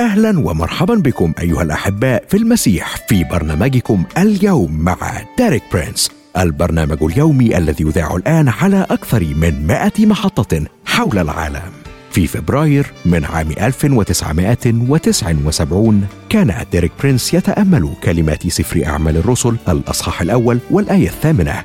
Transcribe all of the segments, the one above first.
أهلا ومرحبا بكم أيها الأحباء في المسيح في برنامجكم اليوم مع ديريك برينس البرنامج اليومي الذي يذاع الآن على أكثر من 100 محطة حول العالم. في فبراير من عام 1979 كان ديريك برينس يتأمل كلمات سفر أعمال الرسل الأصحاح الأول والآية الثامنة.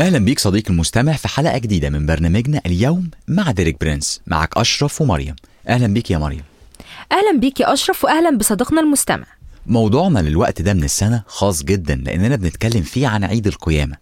أهلا بيك صديقي المستمع في حلقة جديدة من برنامجنا اليوم مع ديريك برنس معك أشرف ومريم. أهلا بيك يا مريم. أهلا بيك يا أشرف وأهلا بصديقنا المستمع. موضوعنا للوقت ده من السنة خاص جدا لأننا بنتكلم فيه عن عيد القيامة.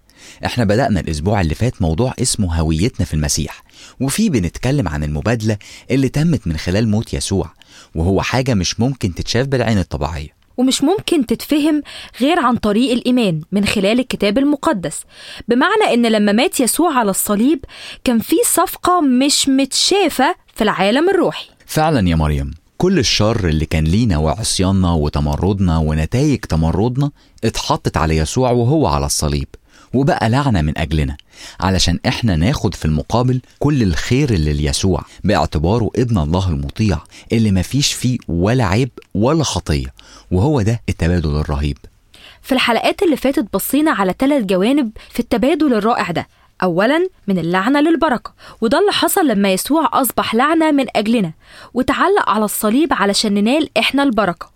إحنا بدأنا الأسبوع اللي فات موضوع اسمه هويتنا في المسيح وفيه بنتكلم عن المبادلة اللي تمت من خلال موت يسوع وهو حاجة مش ممكن تتشاف بالعين الطبيعية. ومش ممكن تتفهم غير عن طريق الإيمان من خلال الكتاب المقدس. بمعنى إن لما مات يسوع على الصليب كان في صفقة مش متشافة في العالم الروحي. فعلا يا مريم كل الشر اللي كان لينا وعصياننا وتمردنا ونتائج تمردنا اتحطت على يسوع وهو على الصليب وبقى لعنة من أجلنا. علشان إحنا ناخد في المقابل كل الخير اللي ليسوع باعتباره ابن الله المطيع اللي مفيش فيه ولا عيب ولا خطية. وهو ده التبادل الرهيب. في الحلقات اللي فاتت بصينا على ثلاث جوانب في التبادل الرائع ده. أولا من اللعنة للبركة وده اللي حصل لما يسوع أصبح لعنة من أجلنا وتعلق على الصليب علشان ننال إحنا البركة.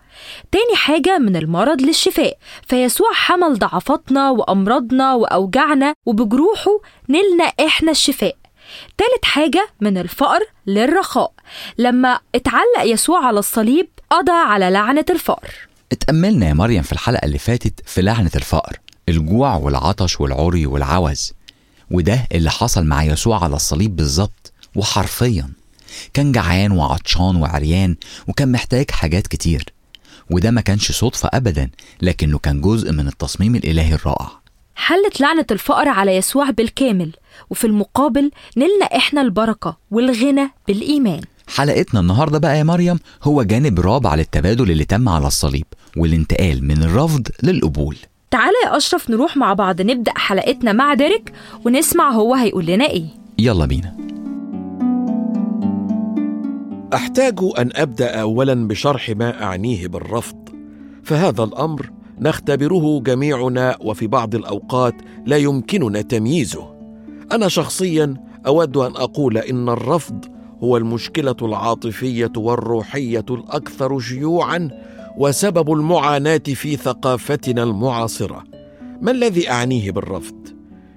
تاني حاجة من المرض للشفاء فيسوع حمل ضعفاتنا وأمراضنا وأوجعنا وبجروحه نلنا إحنا الشفاء. تالت حاجة من الفقر للرخاء. لما اتعلق يسوع على الصليب قضى على لعنة الفقر اتأملنا يا مريم في الحلقة اللي فاتت في لعنة الفقر الجوع والعطش والعري والعوز وده اللي حصل مع يسوع على الصليب بالظبط وحرفيا. كان جعان وعطشان وعريان وكان محتاج حاجات كتير. وده ما كانش صدفة أبدا لكنه كان جزء من التصميم الإلهي الرائع. حلت لعنة الفقر على يسوع بالكامل وفي المقابل نلنا إحنا البركة والغنى بالإيمان. حلقتنا النهاردة بقى يا مريم هو جانب رابع للتبادل اللي تم على الصليب والانتقال من الرفض للقبول. تعالى يا أشرف نروح مع بعض نبدأ حلقتنا مع ديريك ونسمع هو هيقول لنا إيه. يلا بينا. أحتاج أن أبدأ اولا بشرح ما أعنيه بالرفض. فهذا الأمر نختبره جميعنا وفي بعض الأوقات لا يمكننا تمييزه. أنا شخصيا أود أن أقول إن الرفض هو المشكلة العاطفية والروحية الأكثر شيوعا وسبب المعاناة في ثقافتنا المعاصرة. ما الذي أعنيه بالرفض؟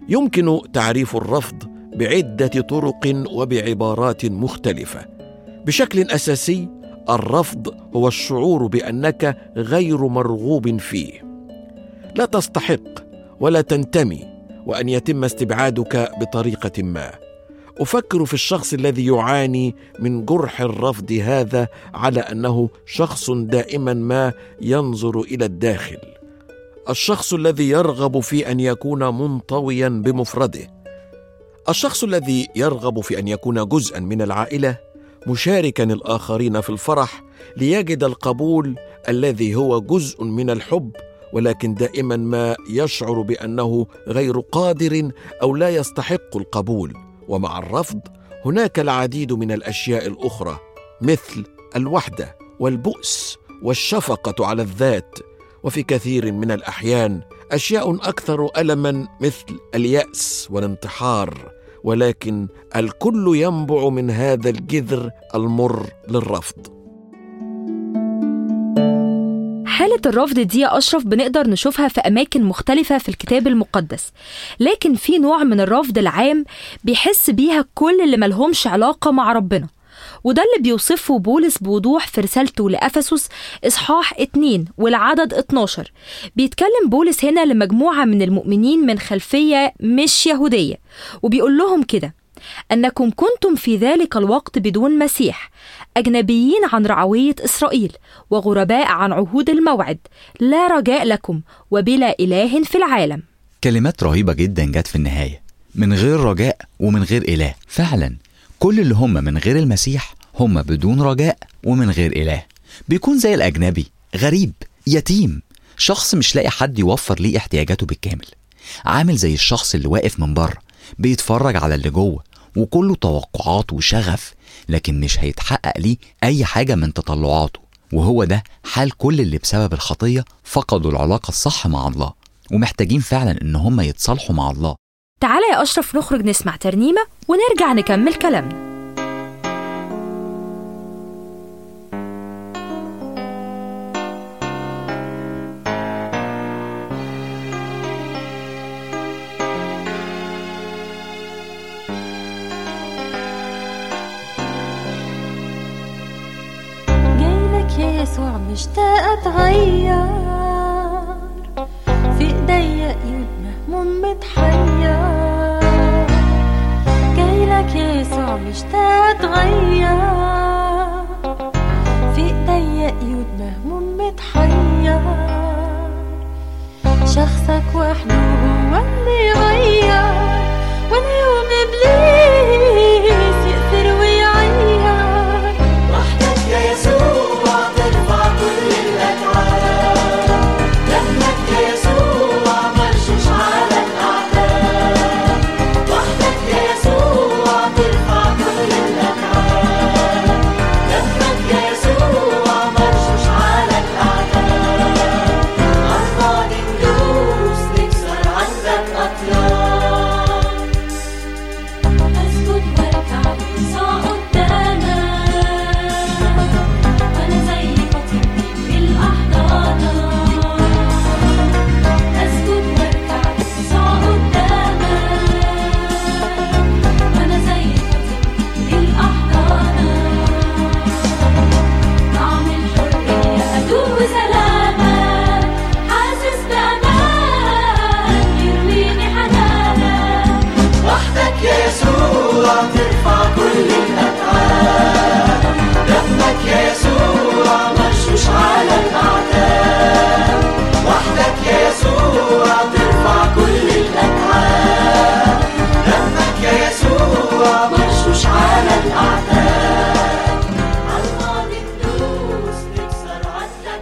يمكن تعريف الرفض بعدة طرق وبعبارات مختلفة. بشكل أساسي الرفض هو الشعور بأنك غير مرغوب فيه. لا تستحق ولا تنتمي وأن يتم استبعادك بطريقة ما. أفكر في الشخص الذي يعاني من جرح الرفض هذا على أنه شخص دائما ما ينظر إلى الداخل. الشخص الذي يرغب في أن يكون منطويا بمفرده. الشخص الذي يرغب في أن يكون جزءا من العائلة مشاركا الآخرين في الفرح ليجد القبول الذي هو جزء من الحب ولكن دائما ما يشعر بأنه غير قادر أو لا يستحق القبول. ومع الرفض هناك العديد من الأشياء الأخرى مثل الوحدة والبؤس والشفقة على الذات وفي كثير من الأحيان أشياء أكثر ألما مثل اليأس والانتحار ولكن الكل ينبع من هذا الجذر المر للرفض. حالة الرفض دي يا أشرف بنقدر نشوفها في أماكن مختلفة في الكتاب المقدس. لكن في نوع من الرفض العام بيحس بيها كل اللي ملهمش علاقة مع ربنا. وده اللي بيوصفه بولس بوضوح في رسالته لأفسس إصحاح 2 والعدد 12 بيتكلم بولس هنا لمجموعة من المؤمنين من خلفية مش يهودية وبيقول لهم كده أنكم كنتم في ذلك الوقت بدون مسيح أجنبيين عن رعوية إسرائيل وغرباء عن عهود الموعد لا رجاء لكم وبلا إله في العالم. كلمات رهيبة جدا جت في النهاية. من غير رجاء ومن غير إله. فعلا كل اللي هم من غير المسيح هم بدون رجاء ومن غير إله. بيكون زي الأجنبي غريب يتيم. شخص مش لاقي حد يوفر ليه احتياجاته بالكامل. عامل زي الشخص اللي واقف من بره بيتفرج على اللي جوه وكله توقعات وشغف لكن مش هيتحقق ليه أي حاجة من تطلعاته. وهو ده حال كل اللي بسبب الخطية فقدوا العلاقة الصح مع الله ومحتاجين فعلا إن هم يتصالحوا مع الله. تعالى يا أشرف نخرج نسمع ترنيمة ونرجع نكمل كلامنا. جايلك يا يسوع مشتاقة اتغير في إيديا إيد مهموم متحير. جايلك يا يسوع مشتاقة اتغير في إيديا إيد مهموم متحير. شخصك وحده هو اللي يغير يسوع ترفع كل الأتعاب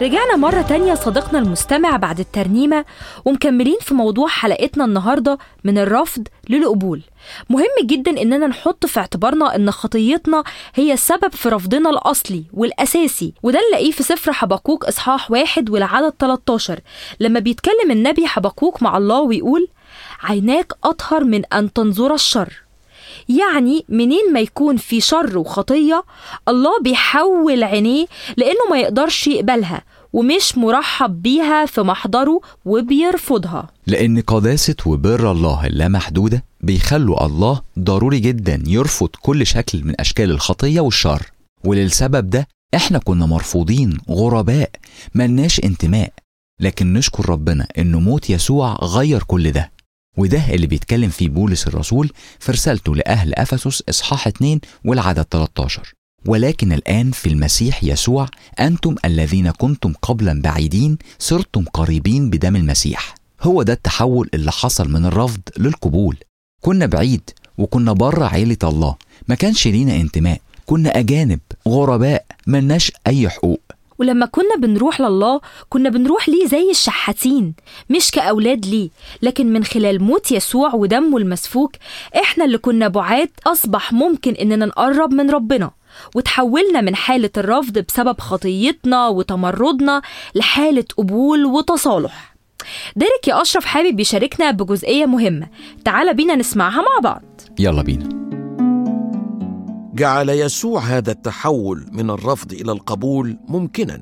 رجعنا مرة تانية صديقنا المستمع بعد الترنيمة ومكملين في موضوع حلقتنا النهاردة من الرفض للقبول. مهم جدا إننا نحط في اعتبارنا إن خطيتنا هي السبب في رفضنا الأصلي والأساسي وده نلاقيه في سفر حبقوق إصحاح واحد والعدد 13 لما بيتكلم النبي حبقوق مع الله ويقول عيناك أطهر من أن تنظر الشر. يعني منين ما يكون في شر وخطية الله بيحول عينيه لأنه ما يقدرش يقبلها. ومش مرحب بيها في محضره وبيرفضها. لأن قداسة وبر الله اللامحدودة بيخلوا الله ضروري جدا يرفض كل شكل من أشكال الخطية والشر. وللسبب ده إحنا كنا مرفوضين غرباء ملناش انتماء. لكن نشكر ربنا ان موت يسوع غير كل ده. وده اللي بيتكلم فيه بولس الرسول في رسالته لأهل أفسس إصحاح 2 والعدد 13 ولكن الآن في المسيح يسوع أنتم الذين كنتم قبلا بعيدين صرتم قريبين بدم المسيح. هو ده التحول اللي حصل من الرفض للقبول. كنا بعيد وكنا بره عيلة الله. ما كانش لينا انتماء. كنا أجانب غرباء ملناش أي حقوق. ولما كنا بنروح لله كنا بنروح ليه زي الشحاتين مش كأولاد ليه. لكن من خلال موت يسوع ودمه المسفوك إحنا اللي كنا بعاد أصبح ممكن إننا نقرب من ربنا. وتحولنا من حالة الرفض بسبب خطيتنا وتمردنا لحالة قبول وتصالح. ديريك يا أشرف حابب يشاركنا بجزئية مهمة. تعال بينا نسمعها مع بعض. يلا بينا. جعل يسوع هذا التحول من الرفض إلى القبول ممكنا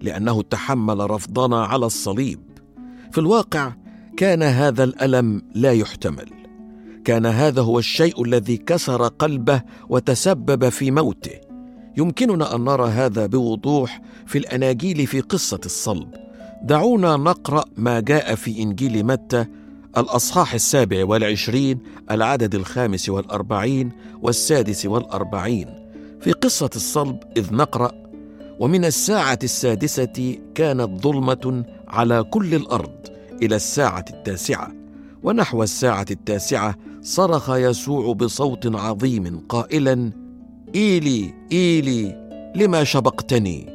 لأنه تحمل رفضنا على الصليب. في الواقع كان هذا الألم لا يحتمل. كان هذا هو الشيء الذي كسر قلبه وتسبب في موته. يمكننا أن نرى هذا بوضوح في الأناجيل في قصة الصلب. دعونا نقرأ ما جاء في إنجيل متى الأصحاح السابع والعشرين العدد الخامس والأربعين والسادس والأربعين. في قصة الصلب إذ نقرأ ومن الساعة السادسة كانت ظلمة على كل الأرض إلى الساعة التاسعة ونحو الساعة التاسعة صرخ يسوع بصوت عظيم قائلا إيلي إيلي لما شبقتني؟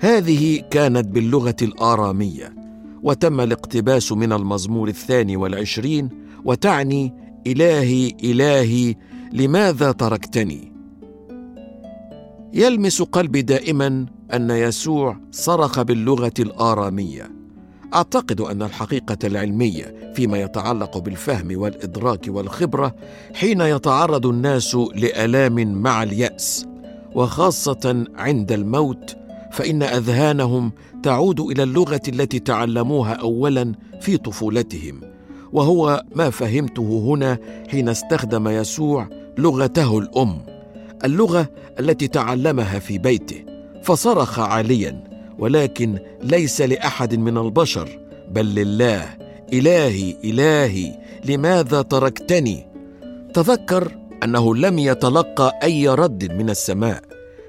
هذه كانت باللغة الآرامية وتم الاقتباس من المزمور الثاني والعشرين وتعني إلهي إلهي لماذا تركتني؟ يلمس قلبي دائما أن يسوع صرخ باللغة الآرامية. أعتقد أن الحقيقة العلمية فيما يتعلق بالفهم والإدراك والخبرة حين يتعرض الناس لألام مع اليأس وخاصة عند الموت فإن أذهانهم تعود إلى اللغة التي تعلموها اولا في طفولتهم وهو ما فهمته هنا حين استخدم يسوع لغته الأم اللغة التي تعلمها في بيته فصرخ عاليا ولكن ليس لأحد من البشر بل لله. إلهي إلهي لماذا تركتني؟ تذكر أنه لم يتلقى أي رد من السماء.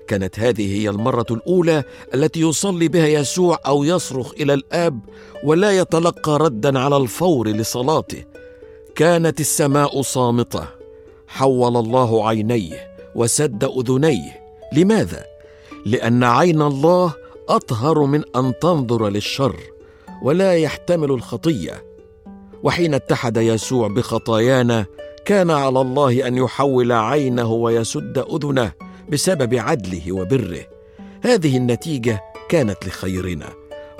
كانت هذه هي المرة الأولى التي يصلي بها يسوع أو يصرخ إلى الآب ولا يتلقى ردا على الفور لصلاته. كانت السماء صامتة. حول الله عينيه وسد أذنيه. لماذا؟ لأن عين الله أطهر من أن تنظر للشر ولا يحتمل الخطية. وحين اتحد يسوع بخطايانا كان على الله أن يحول عينه ويسد أذنه بسبب عدله وبره. هذه النتيجة كانت لخيرنا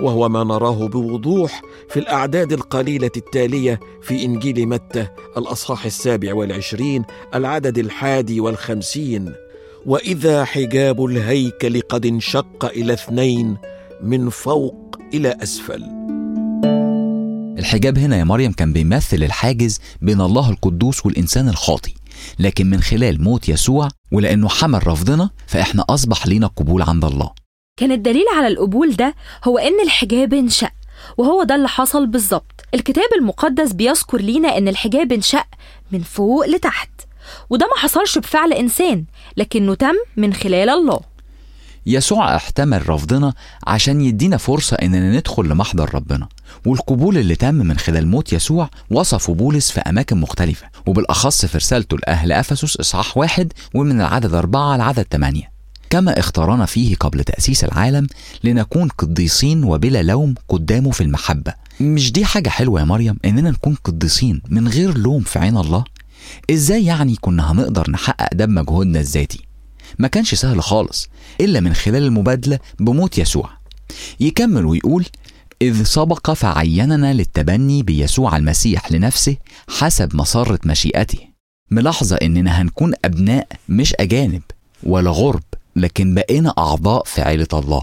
وهو ما نراه بوضوح في الأعداد القليلة التالية في إنجيل متى الأصحاح السابع والعشرين العدد الحادي والخمسين. وإذا حجاب الهيكل قد انشق إلى اثنين من فوق إلى أسفل. الحجاب هنا يا مريم كان بيمثل الحاجز بين الله القدوس والإنسان الخاطي لكن من خلال موت يسوع ولأنه حمل رفضنا فإحنا أصبح لينا قبول عند الله. كان الدليل على القبول ده هو إن الحجاب انشق وهو ده اللي حصل بالظبط. الكتاب المقدس بيذكر لينا إن الحجاب انشق من فوق لتحت. وده ما حصلش بفعل إنسان لكنه تم من خلال الله. يسوع احتمل رفضنا عشان يدينا فرصة إننا ندخل لمحضر ربنا والقبول اللي تم من خلال موت يسوع وصفه بولس في أماكن مختلفة وبالأخص في رسالته لأهل أفسس إصحاح واحد ومن العدد أربعة لعدد ثمانية. كما اختارنا فيه قبل تأسيس العالم لنكون قديسين وبلا لوم قدامه في المحبة. مش دي حاجة حلوة يا مريم إننا نكون قديسين من غير لوم في عين الله؟ إزاي يعني كنا هنقدر نحقق ده بمجهودنا الذاتي؟ ما كانش سهل خالص إلا من خلال المبادلة بموت يسوع. يكمل ويقول إذ سبق فعيننا للتبني بيسوع المسيح لنفسه حسب مسرة مشيئته. ملاحظة إننا هنكون أبناء مش أجانب ولا غرب لكن بقينا أعضاء في عيلة الله.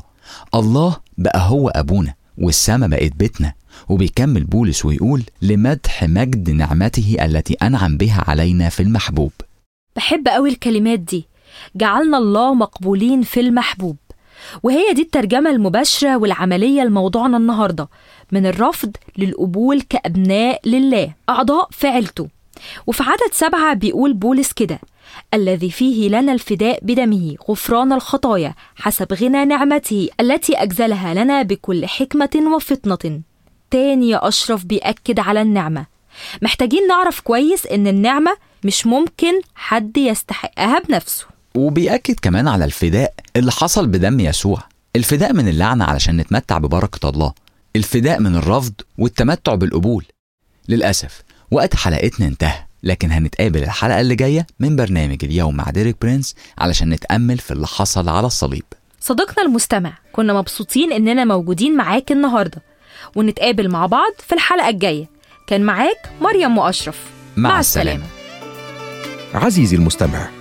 الله بقى هو أبونا. والسما بقت بيتنا وبيكمل بولس ويقول لمدح مجد نعمته التي أنعم بها علينا في المحبوب. بحب قوي الكلمات دي. جعلنا الله مقبولين في المحبوب. وهي دي الترجمة المباشرة والعملية لموضوعنا النهاردة. من الرفض للقبول كأبناء لله. أعضاء في عيلته وفي عدد سبعة بيقول بولس كده. الذي فيه لنا الفداء بدمه غفران الخطايا حسب غنى نعمته التي أجزلها لنا بكل حكمة وفطنة. تاني يا أشرف بيأكد على النعمة. محتاجين نعرف كويس إن النعمة مش ممكن حد يستحقها بنفسه. وبيأكد كمان على الفداء اللي حصل بدم يسوع. الفداء من اللعنة علشان نتمتع ببركة الله. الفداء من الرفض والتمتع بالقبول. للأسف وقت حلقتنا انتهى. لكن هنتقابل الحلقة اللي جاية من برنامج اليوم مع ديريك برينس علشان نتأمل في اللي حصل على الصليب. صديقنا المستمع كنا مبسوطين إننا موجودين معاك النهاردة. ونتقابل مع بعض في الحلقة الجاية. كان معاك مريم وأشرف. مع السلامة. عزيزي المستمع